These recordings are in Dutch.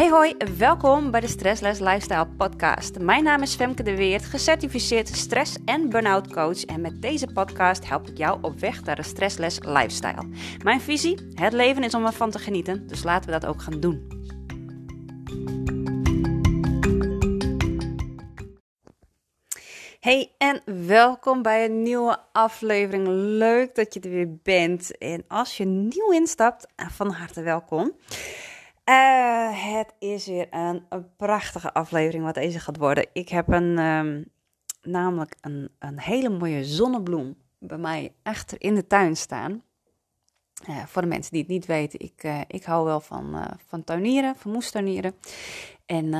Hey hoi, welkom bij de Stressless Lifestyle podcast. Mijn naam is Femke de Weert, gecertificeerd stress- en burn-out coach en met deze podcast help ik jou op weg naar een stressless lifestyle. Mijn visie, het leven is om ervan te genieten, dus laten we dat ook gaan doen. Hey en welkom bij een nieuwe aflevering. Leuk dat je er weer bent. En als je nieuw instapt, van harte welkom. Uh, het is weer een, prachtige aflevering wat deze gaat worden. Ik heb een, um, namelijk een, een hele mooie zonnebloem bij mij achter in de tuin staan. Uh, voor de mensen die het niet weten, ik, uh, ik hou wel van, van tuinieren, van moestuinieren. En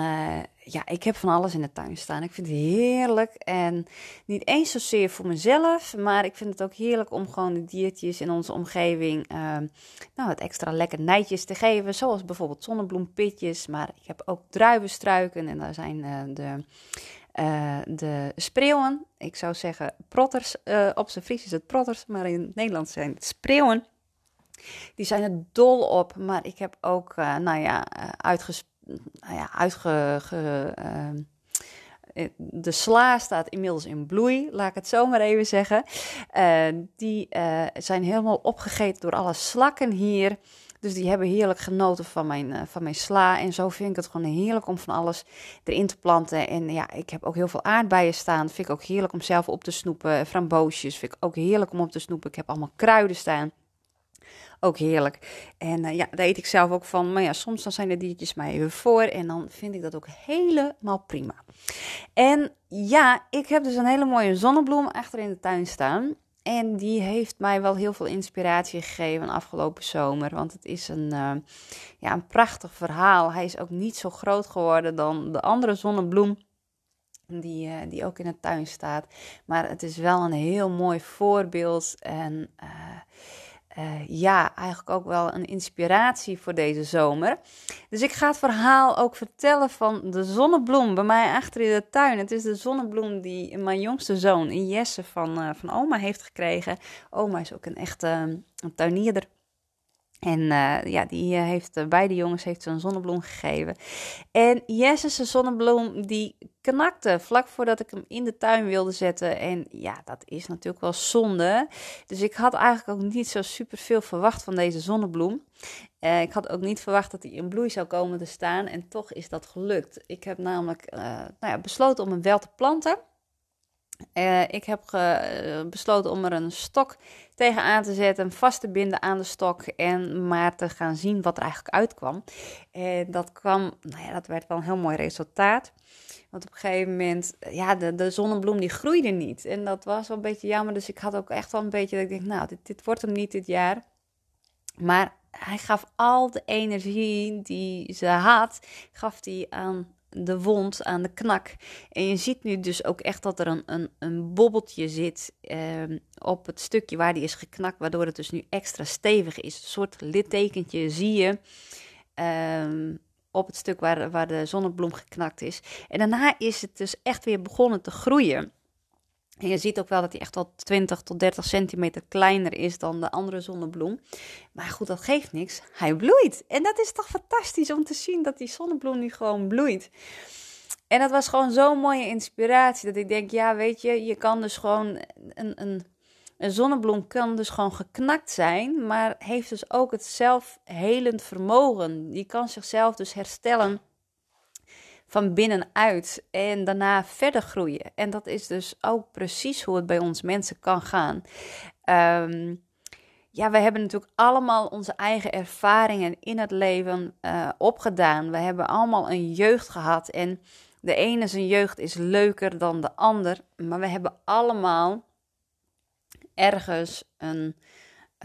ja, ik heb van alles in de tuin staan. Ik vind het heerlijk. En niet eens zozeer voor mezelf, maar ik vind het ook heerlijk om gewoon de diertjes in onze omgeving nou, het extra lekker nijtjes te geven. Zoals bijvoorbeeld zonnebloempitjes. Maar ik heb ook druivenstruiken en daar zijn de... Uh, de spreeuwen, ik zou zeggen protters, uh, op zijn Fries is het protters, maar in het Nederlands zijn het spreeuwen. Die zijn er dol op, maar ik heb ook, uh, nou ja, uitges nou ja, uitge... Ge, de sla staat inmiddels in bloei, laat ik het zo maar even zeggen. die zijn helemaal opgegeten door alle slakken hier. Dus die hebben heerlijk genoten van mijn, uh, van mijn sla. En zo vind ik het gewoon heerlijk om van alles erin te planten. En ja, ik heb ook heel veel aardbeien staan. Vind ik ook heerlijk om zelf op te snoepen. Framboosjes vind ik ook heerlijk om op te snoepen. Ik heb allemaal kruiden staan. Ook heerlijk. En uh, ja, daar eet ik zelf ook van. Maar ja, soms dan zijn de diertjes mij even voor. En dan vind ik dat ook helemaal prima. En ja, ik heb dus een hele mooie zonnebloem achter in de tuin staan. En die heeft mij wel heel veel inspiratie gegeven afgelopen zomer. Want het is een, uh, ja, een prachtig verhaal. Hij is ook niet zo groot geworden dan de andere zonnebloem. Die, uh, die ook in de tuin staat. Maar het is wel een heel mooi voorbeeld. En uh, ja, eigenlijk ook wel een inspiratie voor deze zomer. Dus ik ga het verhaal ook vertellen van de zonnebloem bij mij achter in de tuin. Het is de zonnebloem die mijn jongste zoon, Jesse, van, uh, van oma heeft gekregen. Oma is ook een echte een tuinierder. En uh, ja, die heeft uh, beide jongens heeft een zonnebloem gegeven. En Jesse's zonnebloem die knakte vlak voordat ik hem in de tuin wilde zetten. En ja, dat is natuurlijk wel zonde. Dus ik had eigenlijk ook niet zo super veel verwacht van deze zonnebloem. Ik had ook niet verwacht dat hij in bloei zou komen te staan. En toch is dat gelukt. Ik heb namelijk nou ja, besloten om hem wel te planten. Uh, ik heb ge, besloten om er een stok tegenaan te zetten, vast te binden aan de stok en maar te gaan zien wat er eigenlijk uitkwam. En dat kwam, nou ja, dat werd wel een heel mooi resultaat. Want op een gegeven moment, ja, de, de zonnebloem die groeide niet. En dat was wel een beetje jammer. Dus ik had ook echt wel een beetje dat ik denk, nou, dit, dit wordt hem niet dit jaar. Maar hij gaf al de energie die ze had, gaf hij aan de wond, aan de knak. En je ziet nu dus ook echt dat er een, een, een bobbeltje zit eh, op het stukje waar die is geknakt, waardoor het dus nu extra stevig is. Een soort littekentje zie je eh, op het stuk waar, waar de zonnebloem geknakt is. En daarna is het dus echt weer begonnen te groeien. En je ziet ook wel dat hij echt wel 20 tot 30 centimeter kleiner is dan de andere zonnebloem. Maar goed, dat geeft niks. Hij bloeit. En dat is toch fantastisch om te zien dat die zonnebloem nu gewoon bloeit. En dat was gewoon zo'n mooie inspiratie. Dat ik denk, ja, weet je, je kan dus gewoon een, een, een zonnebloem kan dus gewoon geknakt zijn, maar heeft dus ook het zelfhelend vermogen. Die kan zichzelf dus herstellen van binnenuit en daarna verder groeien. En dat is dus ook precies hoe het bij ons mensen kan gaan. Um, ja, we hebben natuurlijk allemaal onze eigen ervaringen in het leven uh, opgedaan. We hebben allemaal een jeugd gehad en de ene zijn jeugd is leuker dan de ander, maar we hebben allemaal ergens een,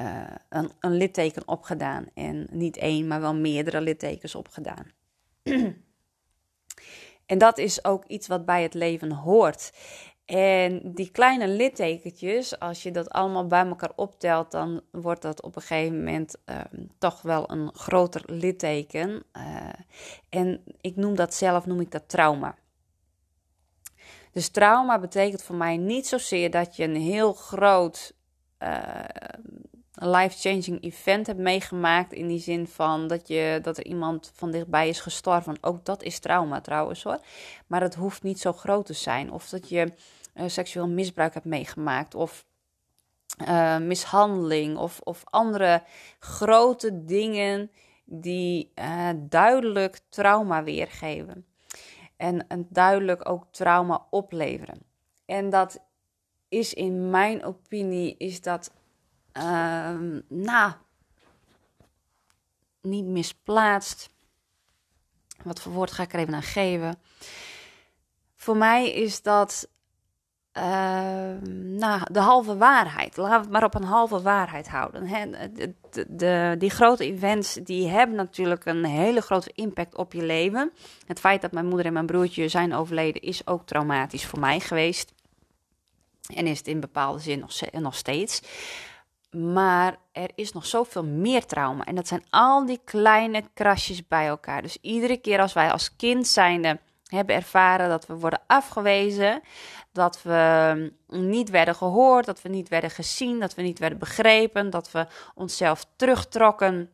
uh, een, een litteken opgedaan. En niet één, maar wel meerdere littekens opgedaan. En dat is ook iets wat bij het leven hoort. En die kleine littekentjes, als je dat allemaal bij elkaar optelt, dan wordt dat op een gegeven moment um, toch wel een groter litteken. Uh, en ik noem dat zelf, noem ik dat trauma. Dus trauma betekent voor mij niet zozeer dat je een heel groot uh, een life-changing event hebt meegemaakt. In die zin van dat, je, dat er iemand van dichtbij is gestorven. Ook dat is trauma trouwens hoor. Maar het hoeft niet zo groot te zijn. Of dat je uh, seksueel misbruik hebt meegemaakt. Of uh, mishandeling. Of, of andere grote dingen die uh, duidelijk trauma weergeven. En, en duidelijk ook trauma opleveren. En dat is in mijn opinie, is dat, uh, nou, niet misplaatst. Wat voor woord ga ik er even aan geven? Voor mij is dat uh, nou, de halve waarheid. Laten we het maar op een halve waarheid houden. Hè? De, die grote events die hebben natuurlijk een hele grote impact op je leven. Het feit dat mijn moeder en mijn broertje zijn overleden is ook traumatisch voor mij geweest. En is het in bepaalde zin nog, nog steeds. Maar er is nog zoveel meer trauma. En dat zijn al die kleine krasjes bij elkaar. Dus iedere keer als wij als kind zijnde hebben ervaren dat we worden afgewezen, dat we niet werden gehoord, dat we niet werden gezien, dat we niet werden begrepen, dat we onszelf terugtrokken.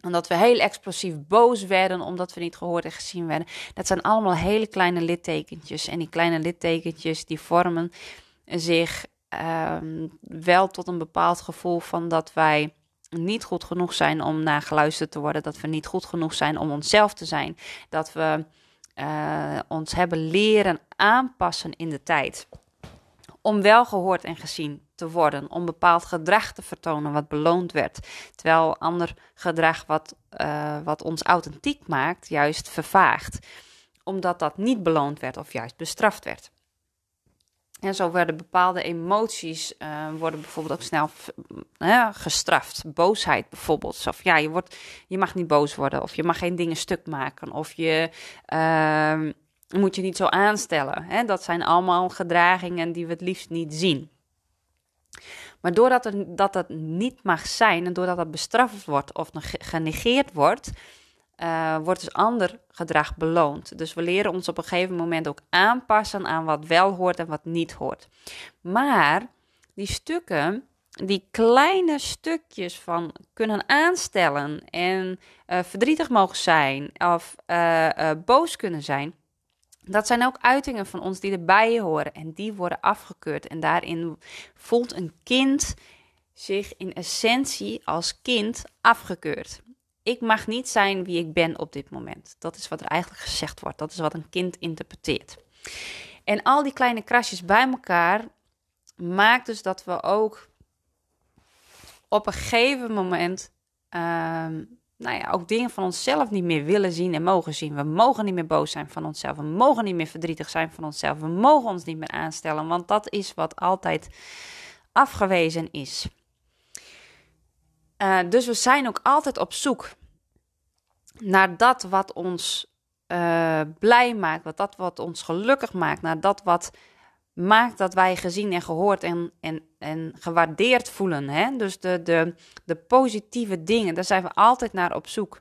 En dat we heel explosief boos werden omdat we niet gehoord en gezien werden. Dat zijn allemaal hele kleine littekentjes. En die kleine littekentjes die vormen zich um, wel tot een bepaald gevoel van dat wij niet goed genoeg zijn om naar geluisterd te worden. Dat we niet goed genoeg zijn om onszelf te zijn. Dat we uh, ons hebben leren aanpassen in de tijd. Om wel gehoord en gezien te worden. Om bepaald gedrag te vertonen wat beloond werd. Terwijl ander gedrag wat, uh, wat ons authentiek maakt, juist vervaagt. Omdat dat niet beloond werd of juist bestraft werd. En zo werden bepaalde emoties uh, worden bijvoorbeeld ook snel uh, gestraft. Boosheid bijvoorbeeld. Of ja, je, wordt, je mag niet boos worden. Of je mag geen dingen stuk maken. Of je uh, moet je niet zo aanstellen. Hè? Dat zijn allemaal gedragingen die we het liefst niet zien. Maar doordat het, dat het niet mag zijn en doordat het bestraft wordt of genegeerd wordt, uh, wordt dus ander gedrag beloond. Dus we leren ons op een gegeven moment ook aanpassen aan wat wel hoort en wat niet hoort. Maar die stukken, die kleine stukjes van kunnen aanstellen en uh, verdrietig mogen zijn of uh, boos kunnen zijn. Dat zijn ook uitingen van ons die erbij horen en die worden afgekeurd. En daarin voelt een kind zich in essentie als kind afgekeurd ik mag niet zijn wie ik ben op dit moment. Dat is wat er eigenlijk gezegd wordt. Dat is wat een kind interpreteert. En al die kleine krasjes bij elkaar maakt dus dat we ook op een gegeven moment uh, nou ja, ook dingen van onszelf niet meer willen zien en mogen zien. We mogen niet meer boos zijn van onszelf. We mogen niet meer verdrietig zijn van onszelf. We mogen ons niet meer aanstellen, want dat is wat altijd afgewezen is. Uh, dus we zijn ook altijd op zoek naar dat wat ons uh, blij maakt, wat dat wat ons gelukkig maakt, naar dat wat maakt dat wij gezien en gehoord en, en, en gewaardeerd voelen. Hè? Dus de, de, de positieve dingen, daar zijn we altijd naar op zoek.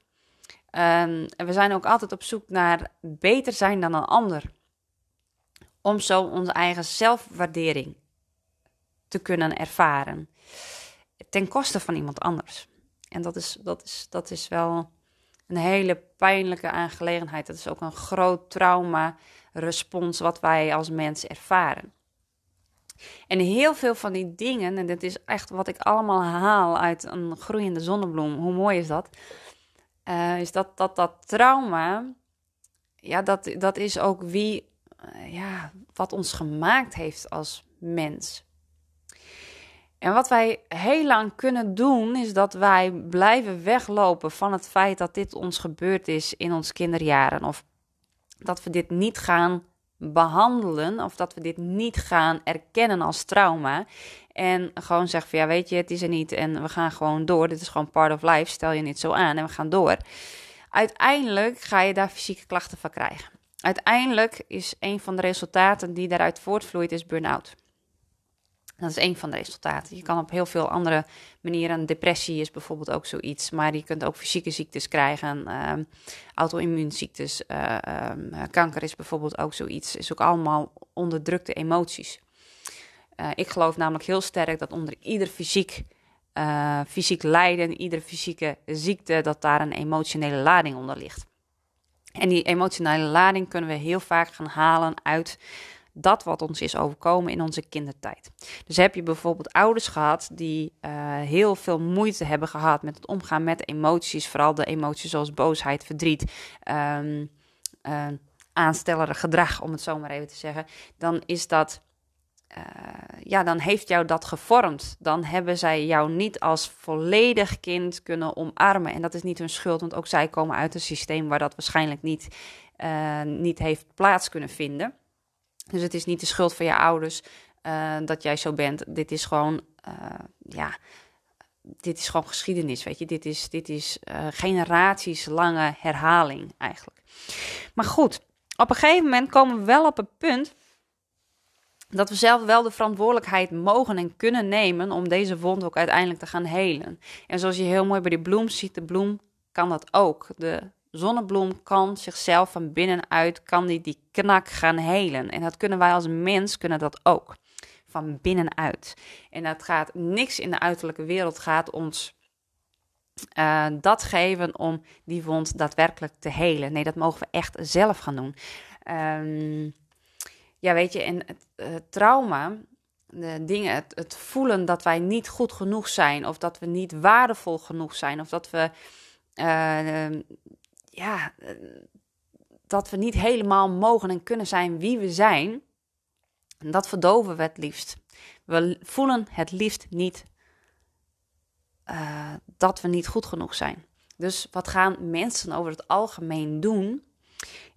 Um, en we zijn ook altijd op zoek naar beter zijn dan een ander. Om zo onze eigen zelfwaardering te kunnen ervaren ten koste van iemand anders. En dat is, dat is, dat is wel een hele pijnlijke aangelegenheid. Dat is ook een groot trauma-respons wat wij als mens ervaren. En heel veel van die dingen, en dit is echt wat ik allemaal haal uit een groeiende zonnebloem, hoe mooi is dat? Uh, is dat, dat dat trauma, ja, dat, dat is ook wie, uh, ja, wat ons gemaakt heeft als mens. En wat wij heel lang kunnen doen, is dat wij blijven weglopen van het feit dat dit ons gebeurd is in ons kinderjaren. Of dat we dit niet gaan behandelen, of dat we dit niet gaan erkennen als trauma. En gewoon zeggen van ja, weet je, het is er niet en we gaan gewoon door. Dit is gewoon part of life, stel je niet zo aan en we gaan door. Uiteindelijk ga je daar fysieke klachten van krijgen. Uiteindelijk is een van de resultaten die daaruit voortvloeit, is burn-out. Dat is een van de resultaten. Je kan op heel veel andere manieren. Depressie is bijvoorbeeld ook zoiets. Maar je kunt ook fysieke ziektes krijgen. Uh, auto-immuunziektes. Uh, kanker is bijvoorbeeld ook zoiets. Is ook allemaal onderdrukte emoties. Uh, ik geloof namelijk heel sterk dat onder ieder fysiek fysiek lijden, iedere fysieke ziekte, dat daar een emotionele lading onder ligt. En die emotionele lading kunnen we heel vaak gaan halen uit dat wat ons is overkomen in onze kindertijd. Dus heb je bijvoorbeeld ouders gehad die uh, heel veel moeite hebben gehad met het omgaan met emoties, vooral de emoties zoals boosheid, verdriet, um, gedrag, om het zo maar even te zeggen, dan is dat. Uh, ja, dan heeft jou dat gevormd. Dan hebben zij jou niet als volledig kind kunnen omarmen. En dat is niet hun schuld, want ook zij komen uit een systeem waar dat waarschijnlijk niet, niet heeft plaats kunnen vinden. Dus het is niet de schuld van je ouders uh, dat jij zo bent. Dit is gewoon, uh, ja, dit is gewoon geschiedenis, weet je. Dit is, dit is uh, generaties lange herhaling eigenlijk. Maar goed, op een gegeven moment komen we wel op het punt dat we zelf wel de verantwoordelijkheid mogen en kunnen nemen om deze wond ook uiteindelijk te gaan helen. En zoals je heel mooi bij die bloem ziet, de bloem kan dat ook. De zonnebloem kan zichzelf van binnenuit, kan die, die knak gaan helen. En dat kunnen wij als mens, kunnen dat ook. Van binnenuit. En dat gaat, niks in de uiterlijke wereld gaat ons uh, dat geven om die wond daadwerkelijk te helen. Nee, dat mogen we echt zelf gaan doen. Um, ja, weet je, en het trauma, de dingen, het, voelen dat wij niet goed genoeg zijn, of dat we niet waardevol genoeg zijn, of dat we uh, ja, eh, dat we niet helemaal mogen en kunnen zijn wie we zijn, dat verdoven we het liefst. We voelen het liefst niet uh, dat we niet goed genoeg zijn. Dus wat gaan mensen over het algemeen doen?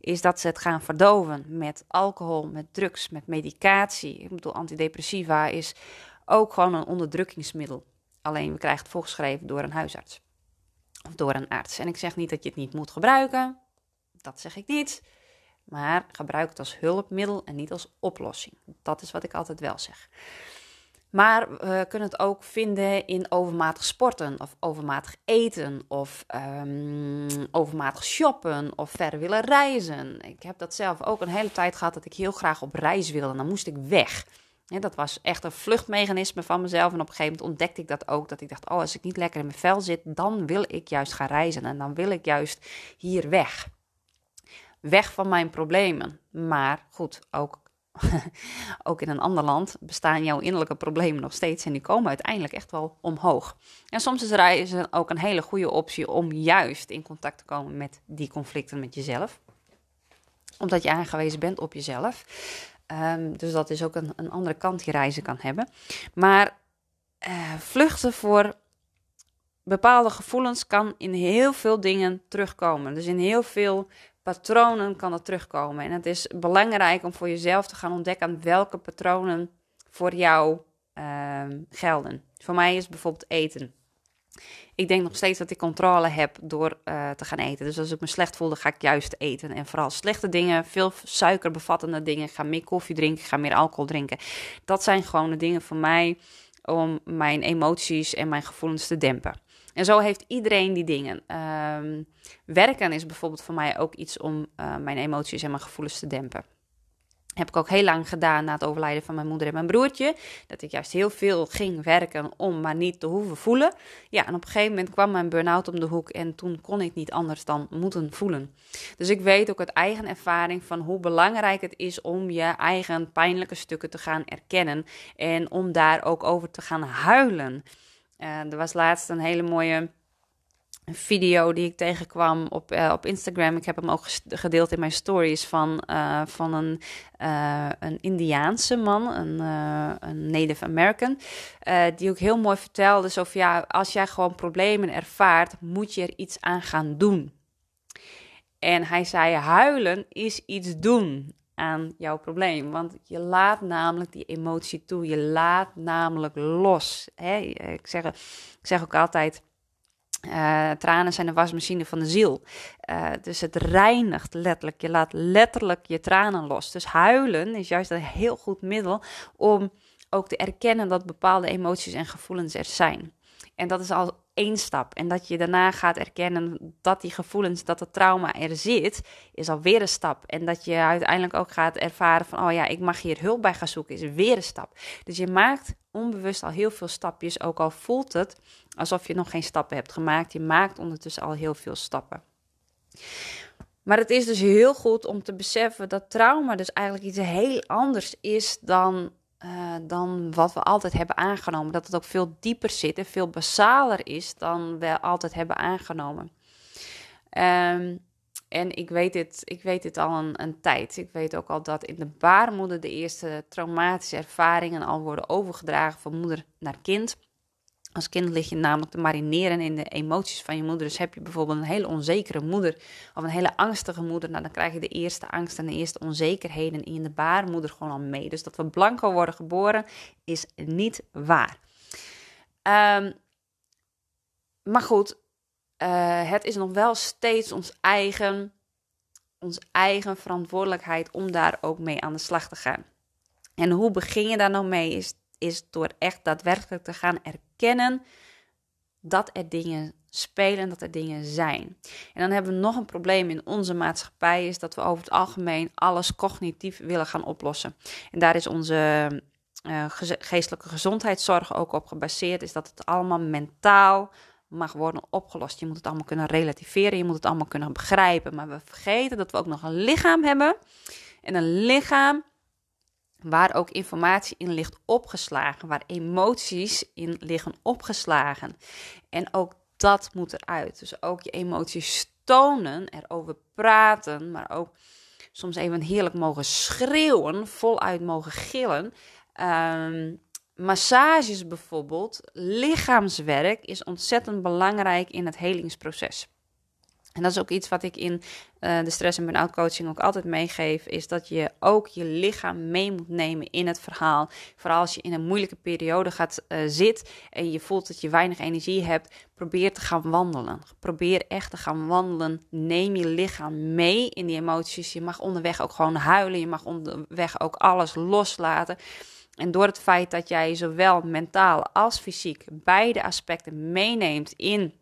Is dat ze het gaan verdoven met alcohol, met drugs, met medicatie. Ik bedoel, antidepressiva is ook gewoon een onderdrukkingsmiddel. Alleen we krijgen het voorgeschreven door een huisarts of door een arts. En ik zeg niet dat je het niet moet gebruiken, dat zeg ik niet. Maar gebruik het als hulpmiddel en niet als oplossing. Dat is wat ik altijd wel zeg. Maar we kunnen het ook vinden in overmatig sporten, of overmatig eten, of um, overmatig shoppen, of ver willen reizen. Ik heb dat zelf ook een hele tijd gehad dat ik heel graag op reis wilde. Dan moest ik weg. Dat was echt een vluchtmechanisme van mezelf. En op een gegeven moment ontdekte ik dat ook. Dat ik dacht, oh, als ik niet lekker in mijn vel zit, dan wil ik juist gaan reizen. En dan wil ik juist hier weg. Weg van mijn problemen. Maar goed, ook, ook in een ander land bestaan jouw innerlijke problemen nog steeds. En die komen uiteindelijk echt wel omhoog. En soms is reizen ook een hele goede optie om juist in contact te komen met die conflicten met jezelf omdat je aangewezen bent op jezelf. Um, dus dat is ook een, een andere kant die reizen kan hebben. Maar uh, vluchten voor bepaalde gevoelens kan in heel veel dingen terugkomen. Dus in heel veel patronen kan dat terugkomen. En het is belangrijk om voor jezelf te gaan ontdekken welke patronen voor jou uh, gelden. Voor mij is bijvoorbeeld eten ik denk nog steeds dat ik controle heb door uh, te gaan eten. Dus als ik me slecht voel, dan ga ik juist eten. En vooral slechte dingen, veel suikerbevattende dingen. ga meer koffie drinken, ga meer alcohol drinken. Dat zijn gewoon de dingen voor mij om mijn emoties en mijn gevoelens te dempen. En zo heeft iedereen die dingen. Um, werken is bijvoorbeeld voor mij ook iets om uh, mijn emoties en mijn gevoelens te dempen. Heb ik ook heel lang gedaan na het overlijden van mijn moeder en mijn broertje. Dat ik juist heel veel ging werken om maar niet te hoeven voelen. Ja, en op een gegeven moment kwam mijn burn-out om de hoek. En toen kon ik niet anders dan moeten voelen. Dus ik weet ook uit eigen ervaring van hoe belangrijk het is om je eigen pijnlijke stukken te gaan erkennen. En om daar ook over te gaan huilen. Uh, er was laatst een hele mooie een video die ik tegenkwam op, uh, op Instagram. Ik heb hem ook gedeeld in mijn stories van, uh, van een, uh, een Indiaanse man, een, een Native American. die ook heel mooi vertelde: zo van, ja, als jij gewoon problemen ervaart, moet je er iets aan gaan doen. En hij zei: huilen is iets doen aan jouw probleem. Want je laat namelijk die emotie toe. Je laat namelijk los. Hè? Ik, zeg, ik zeg ook altijd uh, tranen zijn de wasmachine van de ziel. Uh, dus het reinigt letterlijk. Je laat letterlijk je tranen los. Dus huilen is juist een heel goed middel om ook te erkennen dat bepaalde emoties en gevoelens er zijn. En dat is al één stap. En dat je daarna gaat erkennen dat die gevoelens, dat het trauma er zit, is alweer een stap. En dat je uiteindelijk ook gaat ervaren van, oh ja, ik mag hier hulp bij gaan zoeken, is weer een stap. Dus je maakt onbewust al heel veel stapjes, ook al voelt het alsof je nog geen stappen hebt gemaakt. Je maakt ondertussen al heel veel stappen. Maar het is dus heel goed om te beseffen dat trauma dus eigenlijk iets heel anders is dan, uh, dan wat we altijd hebben aangenomen. Dat het ook veel dieper zit en veel basaler is dan we altijd hebben aangenomen. Um, en ik weet dit, ik weet dit al een, een, tijd. Ik weet ook al dat in de baarmoeder de eerste traumatische ervaringen al worden overgedragen van moeder naar kind. Als kind lig je namelijk te marineren in de emoties van je moeder. Dus heb je bijvoorbeeld een hele onzekere moeder of een hele angstige moeder, nou, dan krijg je de eerste angst en de eerste onzekerheden in de baarmoeder gewoon al mee. Dus dat we blanco worden geboren is niet waar. Um, maar goed, uh, het is nog wel steeds ons eigen, ons eigen verantwoordelijkheid om daar ook mee aan de slag te gaan. En hoe begin je daar nou mee? Is, is door echt daadwerkelijk te gaan erkennen dat er dingen spelen, dat er dingen zijn. En dan hebben we nog een probleem in onze maatschappij, is dat we over het algemeen alles cognitief willen gaan oplossen. En daar is onze uh, geestelijke gezondheidszorg ook op gebaseerd, is dat het allemaal mentaal mag worden opgelost. Je moet het allemaal kunnen relativeren, je moet het allemaal kunnen begrijpen. Maar we vergeten dat we ook nog een lichaam hebben. En een lichaam waar ook informatie in ligt opgeslagen, waar emoties in liggen opgeslagen. En ook dat moet eruit. Dus ook je emoties tonen, erover praten, maar ook soms even heerlijk mogen schreeuwen, voluit mogen gillen. Um, massages bijvoorbeeld, lichaamswerk is ontzettend belangrijk in het helingsproces. En dat is ook iets wat ik in uh, de stress- en burn-out coaching ook altijd meegeef, is dat je ook je lichaam mee moet nemen in het verhaal. Vooral als je in een moeilijke periode gaat uh, zitten en je voelt dat je weinig energie hebt, probeer te gaan wandelen. Probeer echt te gaan wandelen. Neem je lichaam mee in die emoties. Je mag onderweg ook gewoon huilen, je mag onderweg ook alles loslaten. En door het feit dat jij zowel mentaal als fysiek beide aspecten meeneemt in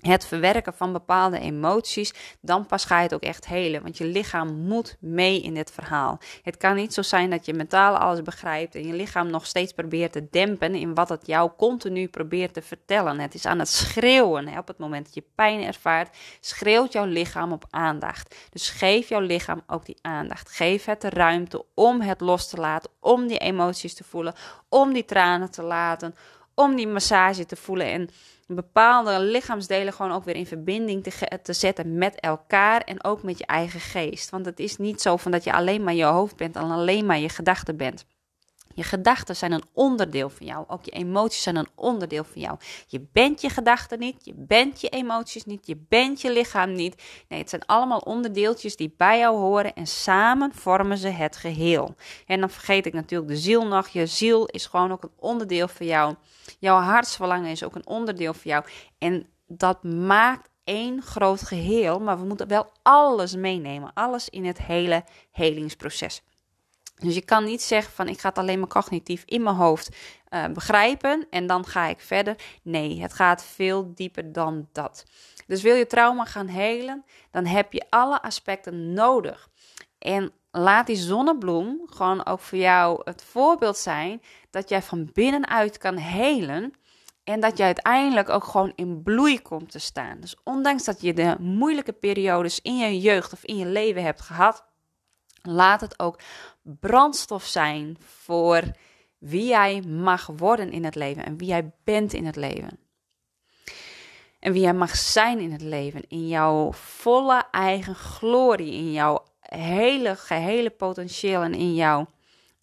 het verwerken van bepaalde emoties, dan pas ga je het ook echt helen. Want je lichaam moet mee in dit verhaal. Het kan niet zo zijn dat je mentaal alles begrijpt en je lichaam nog steeds probeert te dempen in wat het jou continu probeert te vertellen. Het is aan het schreeuwen. Op het moment dat je pijn ervaart, schreeuwt jouw lichaam op aandacht. Dus geef jouw lichaam ook die aandacht. Geef het de ruimte om het los te laten, om die emoties te voelen, om die tranen te laten, om die massage te voelen en bepaalde lichaamsdelen gewoon ook weer in verbinding te, te zetten met elkaar en ook met je eigen geest. Want het is niet zo van dat je alleen maar je hoofd bent en alleen maar je gedachten bent. Je gedachten zijn een onderdeel van jou. Ook je emoties zijn een onderdeel van jou. Je bent je gedachten niet, je bent je emoties niet, je bent je lichaam niet. Nee, het zijn allemaal onderdeeltjes die bij jou horen en samen vormen ze het geheel. En dan vergeet ik natuurlijk de ziel nog. Je ziel is gewoon ook een onderdeel van jou. Jouw hartsverlangen is ook een onderdeel van jou. En dat maakt één groot geheel, maar we moeten wel alles meenemen. Alles in het hele helingsproces. Dus je kan niet zeggen van ik ga het alleen maar cognitief in mijn hoofd uh, begrijpen en dan ga ik verder. Nee, het gaat veel dieper dan dat. Dus wil je trauma gaan helen, dan heb je alle aspecten nodig. En laat die zonnebloem gewoon ook voor jou het voorbeeld zijn dat jij van binnenuit kan helen. En dat je uiteindelijk ook gewoon in bloei komt te staan. Dus ondanks dat je de moeilijke periodes in je jeugd of in je leven hebt gehad, Laat het ook brandstof zijn voor wie jij mag worden in het leven en wie jij bent in het leven. En wie jij mag zijn in het leven, in jouw volle eigen glorie, in jouw hele gehele potentieel en in jouw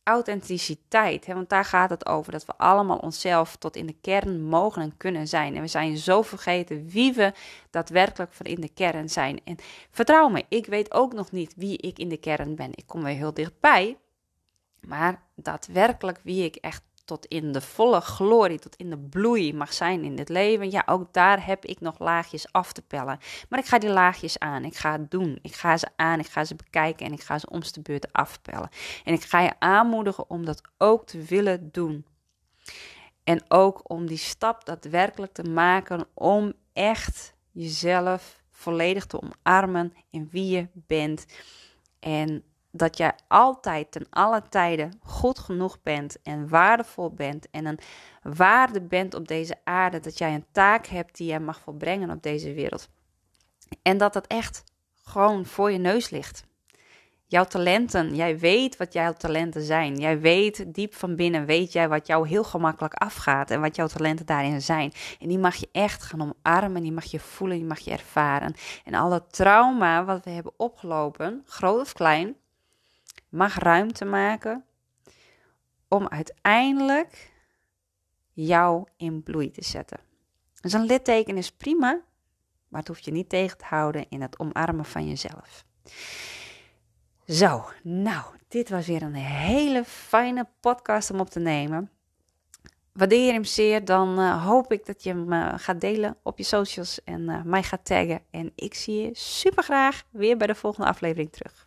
authenticiteit. Hè? Want daar gaat het over. Dat we allemaal onszelf tot in de kern mogen en kunnen zijn. En we zijn zo vergeten wie we daadwerkelijk van in de kern zijn. En vertrouw me, ik weet ook nog niet wie ik in de kern ben. Ik kom weer heel dichtbij. Maar daadwerkelijk wie ik echt tot in de volle glorie, tot in de bloei mag zijn in dit leven. Ja, ook daar heb ik nog laagjes af te pellen. Maar ik ga die laagjes aan. Ik ga het doen. Ik ga ze aan. Ik ga ze bekijken en ik ga ze omste beurt afpellen. En ik ga je aanmoedigen om dat ook te willen doen. En ook om die stap daadwerkelijk te maken om echt jezelf volledig te omarmen in wie je bent. En dat jij altijd ten alle tijden goed genoeg bent en waardevol bent en een waarde bent op deze aarde, dat jij een taak hebt die jij mag volbrengen op deze wereld. En dat dat echt gewoon voor je neus ligt. Jouw talenten, jij weet wat jouw talenten zijn. Jij weet diep van binnen, weet jij wat jou heel gemakkelijk afgaat en wat jouw talenten daarin zijn. En die mag je echt gaan omarmen, die mag je voelen, die mag je ervaren. En alle trauma wat we hebben opgelopen, groot of klein, mag ruimte maken om uiteindelijk jou in bloei te zetten. Dus een litteken is prima, maar het hoeft je niet tegen te houden in het omarmen van jezelf. Zo, nou, dit was weer een hele fijne podcast om op te nemen. Waardeer je hem zeer, dan uh, hoop ik dat je hem uh, gaat delen op je socials en uh, mij gaat taggen. En ik zie je super graag weer bij de volgende aflevering terug.